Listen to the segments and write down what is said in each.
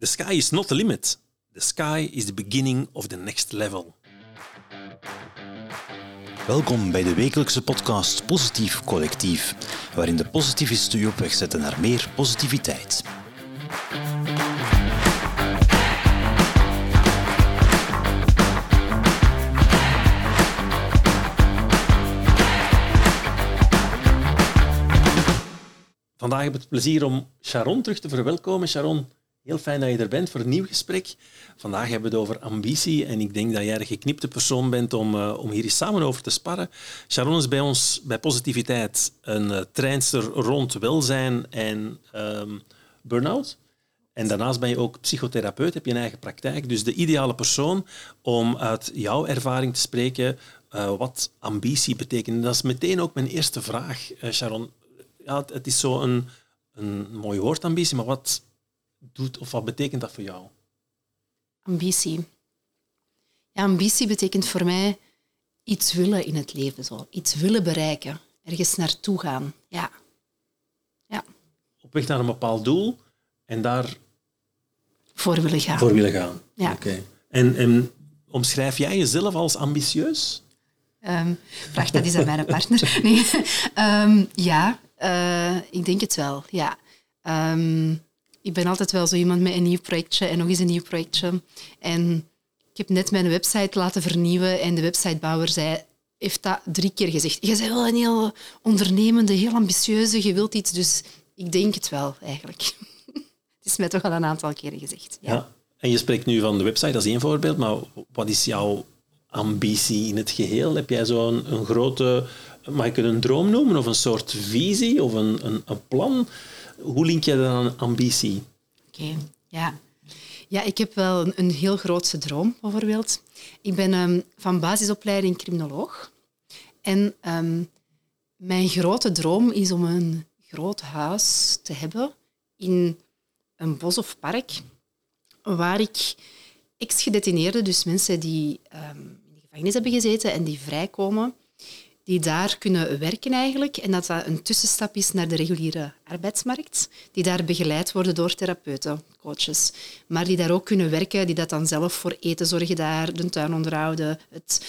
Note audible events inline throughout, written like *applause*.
The sky is not the limit. The sky is the beginning of the next level. Welkom bij de wekelijkse podcast Positief Collectief, waarin de positivisten u op weg zetten naar meer positiviteit. Vandaag heb ik het plezier om Sharon terug te verwelkomen. Sharon, heel fijn dat je er bent voor een nieuw gesprek. Vandaag hebben we het over ambitie en ik denk dat jij de geknipte persoon bent om, uh, om hier eens samen over te sparren. Sharon is bij ons bij Positiviteit een uh, treinster rond welzijn en um, burn-out. En daarnaast ben je ook psychotherapeut, heb je een eigen praktijk. Dus de ideale persoon om uit jouw ervaring te spreken uh, wat ambitie betekent. dat is meteen ook mijn eerste vraag, Sharon ja, het is zo een, een mooi woord, ambitie, maar wat doet of wat betekent dat voor jou? Ambitie. Ja, ambitie betekent voor mij iets willen in het leven, zo. iets willen bereiken, ergens naartoe gaan. Ja. ja. Op weg naar een bepaald doel en daar voor willen gaan. Voor willen gaan. Ja. Oké. En, en omschrijf jij jezelf als ambitieus? Um, vraag dat eens aan mijn partner. Nee. Um, *laughs* ja, uh, ik denk het wel, ja. Um, ik ben altijd wel zo iemand met een nieuw projectje en nog eens een nieuw projectje. En ik heb net mijn website laten vernieuwen en de websitebouwer zei, heeft dat drie keer gezegd. Je bent wel een heel ondernemende, heel ambitieuze, je wilt iets. Dus ik denk het wel, eigenlijk. *laughs* het is mij toch al een aantal keren gezegd. Ja. En je spreekt nu van de website, is één voorbeeld, maar wat is jouw ambitie in het geheel? Heb jij zo'n een grote mag ik het een droom noemen of een soort visie of een, een, een plan? Hoe link je dat aan ambitie? Oké, ja. Ja, ik heb wel een, heel grootse droom, bijvoorbeeld. Ik ben um, van basisopleiding criminoloog. En um, mijn grote droom is om een groot huis te hebben in een bos of park, waar ik ex-gedetineerden, dus mensen die um, in de gevangenis hebben gezeten en die vrijkomen, die daar kunnen werken eigenlijk en dat dat een tussenstap is naar de reguliere arbeidsmarkt, die daar begeleid worden door therapeuten, coaches, maar die daar ook kunnen werken, die dat dan zelf voor eten zorgen daar, de tuin onderhouden. Het...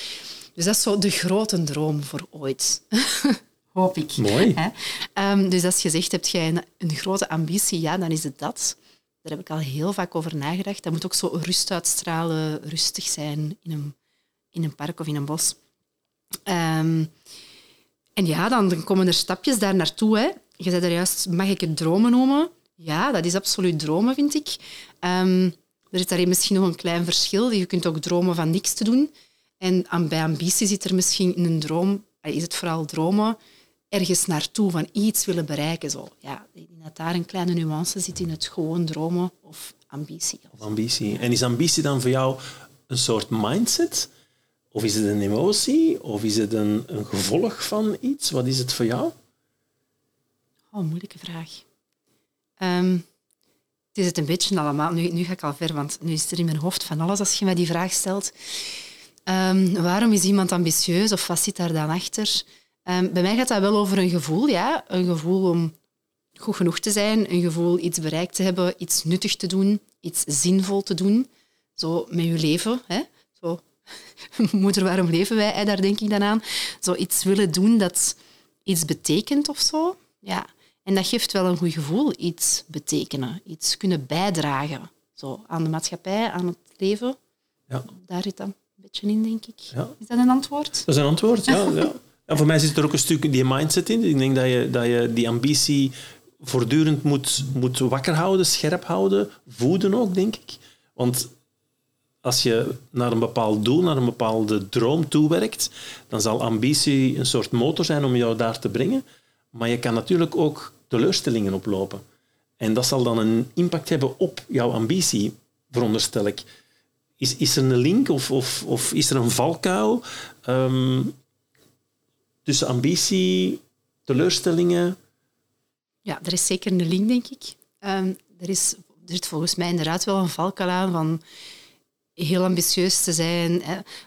Dus dat is zo de grote droom voor ooit. *laughs* Hoop ik. Mooi. Um, dus als je zegt, heb jij een, een grote ambitie, ja, dan is het dat. Daar heb ik al heel vaak over nagedacht. Dat moet ook zo rust uitstralen, rustig zijn in een, in een park of in een bos. Um, en ja, dan komen er stapjes daar naartoe. Hè. Je zei er juist, mag ik het dromen noemen? Ja, dat is absoluut dromen, vind ik. Um, er is daarin misschien nog een klein verschil. Je kunt ook dromen van niks te doen. En bij ambitie zit er misschien in een droom, is het vooral dromen, ergens naartoe, van iets willen bereiken. Zo. Ja, dat daar een kleine nuance zit in het gewoon dromen of ambitie. Of ambitie. En is ambitie dan voor jou een soort mindset? Of is het een emotie? Of is het een, een gevolg van iets? Wat is het voor jou? Oh, moeilijke vraag. Um, het is het een beetje allemaal. Nu, nu ga ik al ver, want nu is er in mijn hoofd van alles als je mij die vraag stelt. Um, waarom is iemand ambitieus of wat zit daar dan achter? Um, bij mij gaat dat wel over een gevoel, ja. Een gevoel om goed genoeg te zijn, een gevoel iets bereikt te hebben, iets nuttig te doen, iets zinvol te doen. Zo met je leven. Hè? Zo *laughs* moeder, waarom leven wij? Daar denk ik dan aan. Zo iets willen doen dat iets betekent of zo. Ja. En dat geeft wel een goed gevoel, iets betekenen, iets kunnen bijdragen zo, aan de maatschappij, aan het leven. Ja. Daar zit dat een beetje in, denk ik. Ja. Is dat een antwoord? Dat is een antwoord, ja. *laughs* ja. En voor mij zit er ook een stuk die mindset in. Ik denk dat je, dat je die ambitie voortdurend moet, moet wakker houden, scherp houden, voeden ook, denk ik. Want als je naar een bepaald doel, naar een bepaalde droom toewerkt, dan zal ambitie een soort motor zijn om jou daar te brengen. Maar je kan natuurlijk ook teleurstellingen oplopen. En dat zal dan een impact hebben op jouw ambitie, veronderstel ik. Is, is er een link of, of, of is er een valkuil um, tussen ambitie, teleurstellingen? Ja, er is zeker een link, denk ik. Um, er, is, er zit volgens mij inderdaad wel een valkuil aan van heel ambitieus te zijn.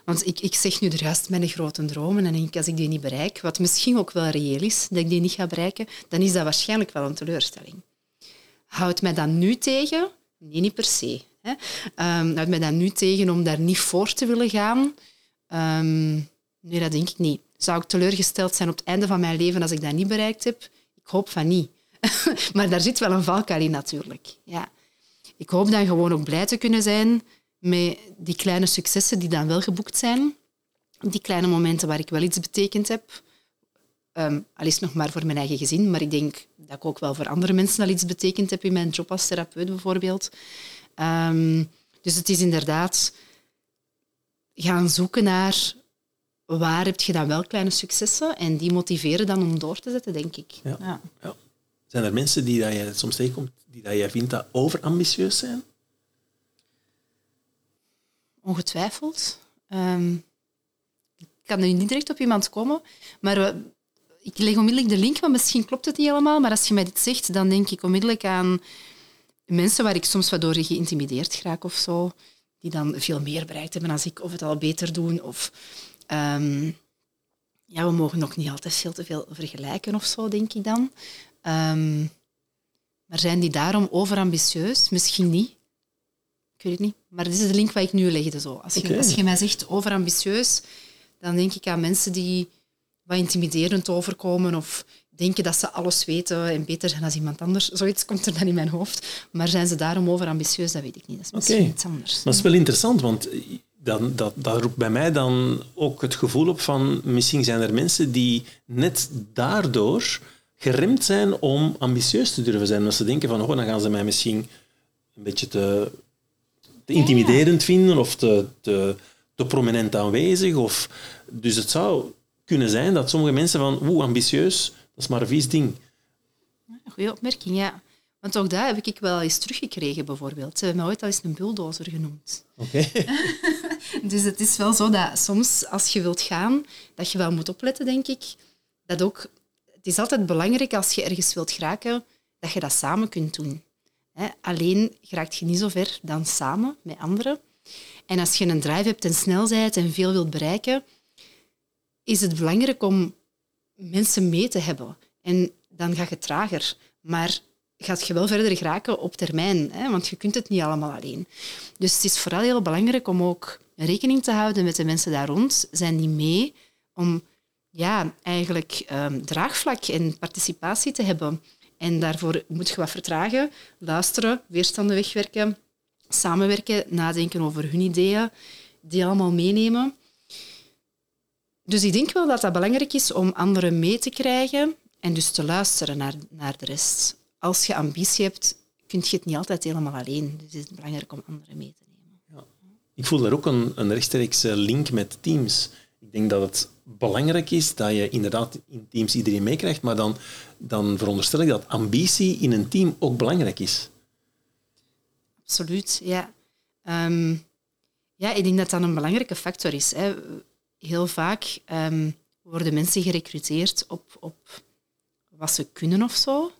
Want ik, ik zeg nu de juist mijn grote dromen en als ik die niet bereik, wat misschien ook wel reëel is, dat ik die niet ga bereiken, dan is dat waarschijnlijk wel een teleurstelling. Houdt mij dat nu tegen? Nee, niet per se. Hè. Um, houdt mij dan nu tegen om daar niet voor te willen gaan? Um, nee, dat denk ik niet. Zou ik teleurgesteld zijn op het einde van mijn leven als ik dat niet bereikt heb? Ik hoop van niet. *laughs* maar daar zit wel een valkuil in natuurlijk. Ja. Ik hoop dan gewoon ook blij te kunnen zijn met die kleine successen die dan wel geboekt zijn. Die kleine momenten waar ik wel iets betekend heb. Um, al is het nog maar voor mijn eigen gezin, maar ik denk dat ik ook wel voor andere mensen al iets betekend heb in mijn job als therapeut bijvoorbeeld. Um, dus het is inderdaad gaan zoeken naar waar heb je dan wel kleine successen en die motiveren dan om door te zetten, denk ik. Ja. ja. Zijn er mensen die dat je soms tegenkomt, die dat jij vindt dat overambitieus zijn? Ongetwijfeld. Um, ik kan er niet direct op iemand komen, maar ik leg onmiddellijk de link, want misschien klopt het niet helemaal, maar als je mij dit zegt, dan denk ik onmiddellijk aan mensen waar ik soms wat door geïntimideerd raak of zo, die dan veel meer bereikt hebben dan ik, of het al beter doen, of... Um, ja, we mogen nog niet altijd veel te veel vergelijken of zo, denk ik dan. Um, maar zijn die daarom overambitieus? Misschien niet. Weet het niet. Maar dit is de link waar ik nu legde. Zo. Als, je, als je mij zegt overambitieus, dan denk ik aan mensen die wat intimiderend overkomen of denken dat ze alles weten en beter zijn dan iemand anders. Zoiets komt er dan in mijn hoofd. Maar zijn ze daarom overambitieus? Dat weet ik niet. Dat is misschien iets anders. Dat is wel interessant, want dan, dat, dat roept bij mij dan ook het gevoel op van misschien zijn er mensen die net daardoor geremd zijn om ambitieus te durven zijn. Omdat ze denken van, oh, dan gaan ze mij misschien een beetje te, te intimiderend vinden of te, te, te, prominent aanwezig. Of, dus het zou kunnen zijn dat sommige mensen van, oeh, ambitieus, dat is maar een vies ding. Goeie opmerking, ja. Want ook daar heb ik wel eens teruggekregen, bijvoorbeeld. Ze hebben mij ooit al eens een bulldozer genoemd. Oké. *laughs* dus het is wel zo dat soms, als je wilt gaan, dat je wel moet opletten, denk ik, dat ook het is altijd belangrijk als je ergens wilt geraken, dat je dat samen kunt doen. Alleen geraakt je niet zo ver dan samen met anderen. En als je een drive hebt en snelheid en veel wilt bereiken, is het belangrijk om mensen mee te hebben. En dan ga je trager. Maar gaat je wel verder geraken op termijn, hè? want je kunt het niet allemaal alleen. Dus het is vooral heel belangrijk om ook rekening te houden met de mensen daar rond. Zijn die mee om ja, eigenlijk um, draagvlak en participatie te hebben. En daarvoor moet je wat vertragen, luisteren, weerstanden wegwerken, samenwerken, nadenken over hun ideeën, die allemaal meenemen. Dus ik denk wel dat dat belangrijk is om anderen mee te krijgen en dus te luisteren naar, naar de rest. Als je ambitie hebt, kun je het niet altijd helemaal alleen. Dus het is belangrijk om anderen mee te nemen. Ja. Ik voel daar ook een, een rechtstreekse link met teams. Ik denk dat het belangrijk is dat je inderdaad in teams iedereen meekrijgt, maar dan, dan veronderstel ik dat ambitie in een team ook belangrijk is. Absoluut, ja. Um, ja, ik denk dat dat een belangrijke factor is. Hè. Heel vaak um, worden mensen gerecruiteerd op, op wat ze kunnen of zo.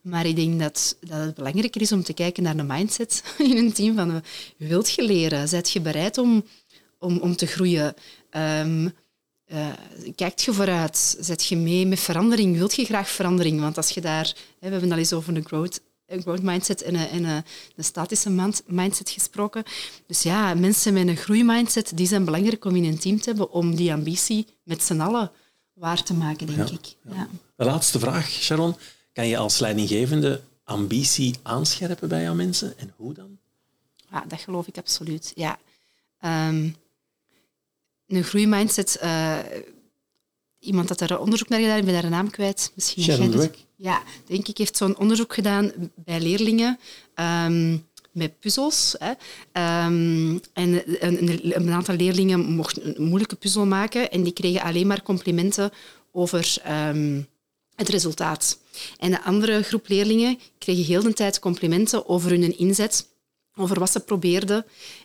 Maar ik denk dat, dat het belangrijker is om te kijken naar de mindset *laughs* in een team. Van, wilt je leren? Zijt je bereid om, om, om te groeien? Um, uh, kijkt je vooruit? Zet je mee met verandering? Wilt je graag verandering? Want als je daar... we hebben al eens over een growth, een growth mindset en een, en een, een statische mindset gesproken. Dus ja, mensen met een groeimindset, die zijn belangrijk om in een team te hebben om die ambitie met z'n allen waar te maken, denk ik. Ja. De laatste vraag, Sharon. Kan je als leidinggevende ambitie aanscherpen bij jouw mensen? En hoe dan? Ja, dat geloof ik absoluut, ja. Um, een groeimindset. Uh, iemand dat daar onderzoek naar gedaan, ik ben daar een naam kwijt. Misschien Sharon Dweck. Ja, denk ik, heeft zo'n onderzoek gedaan bij leerlingen. Um, met puzzels. Hè. Um, en een, een, aantal leerlingen mochten een moeilijke puzzel maken en die kregen alleen maar complimenten over um, het resultaat. En de andere groep leerlingen kregen heel de tijd complimenten over hun inzet, over wat ze probeerden.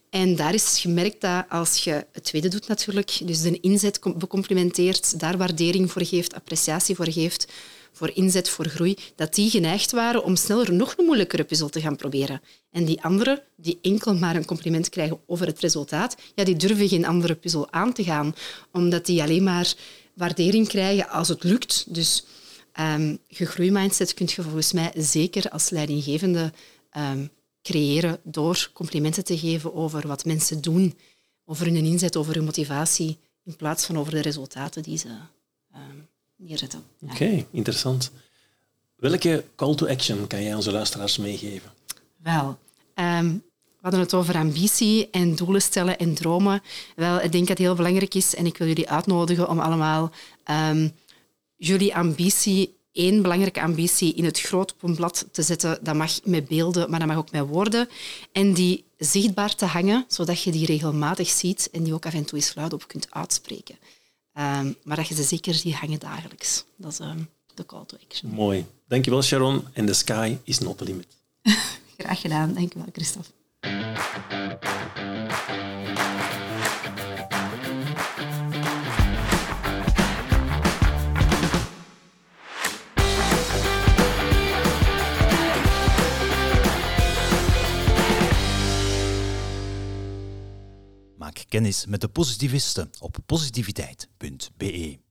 En daar is gemerkt dat als je het tweede doet natuurlijk, dus de inzet becomplimenteert, daar waardering voor geeft, appreciatie voor geeft, voor inzet, voor groei, dat die geneigd waren om sneller nog een moeilijkere puzzel te gaan proberen. En die anderen, die enkel maar een compliment krijgen over het resultaat, ja, die durven geen andere puzzel aan te gaan, omdat die alleen maar waardering krijgen als het lukt. Dus um, je groeimindset kun je volgens mij zeker als leidinggevende um, creëren door complimenten te geven over wat mensen doen, over hun inzet, over hun motivatie, in plaats van over de resultaten die ze uh, neerzetten. Oké, interessant. Welke call to action kan jij onze luisteraars meegeven? Wel, um, we hadden het over ambitie en doelen stellen en dromen. Wel, ik denk dat het heel belangrijk is en ik wil jullie uitnodigen om allemaal um, jullie ambitie, één belangrijke ambitie, in het groot op een blad te zetten. Dat mag met beelden, maar dat mag ook met woorden. En die zichtbaar te hangen, zodat je die regelmatig ziet en die ook af en toe eens luid op kunt uitspreken. Um, maar dat je ze zeker ziet hangen dagelijks. Dat is um, de call to action. Mooi. Dankjewel Sharon. En the sky is not the limit. *laughs* Graag gedaan. Dankjewel Christophe. Kennis met de positivisten op positiviteit.be.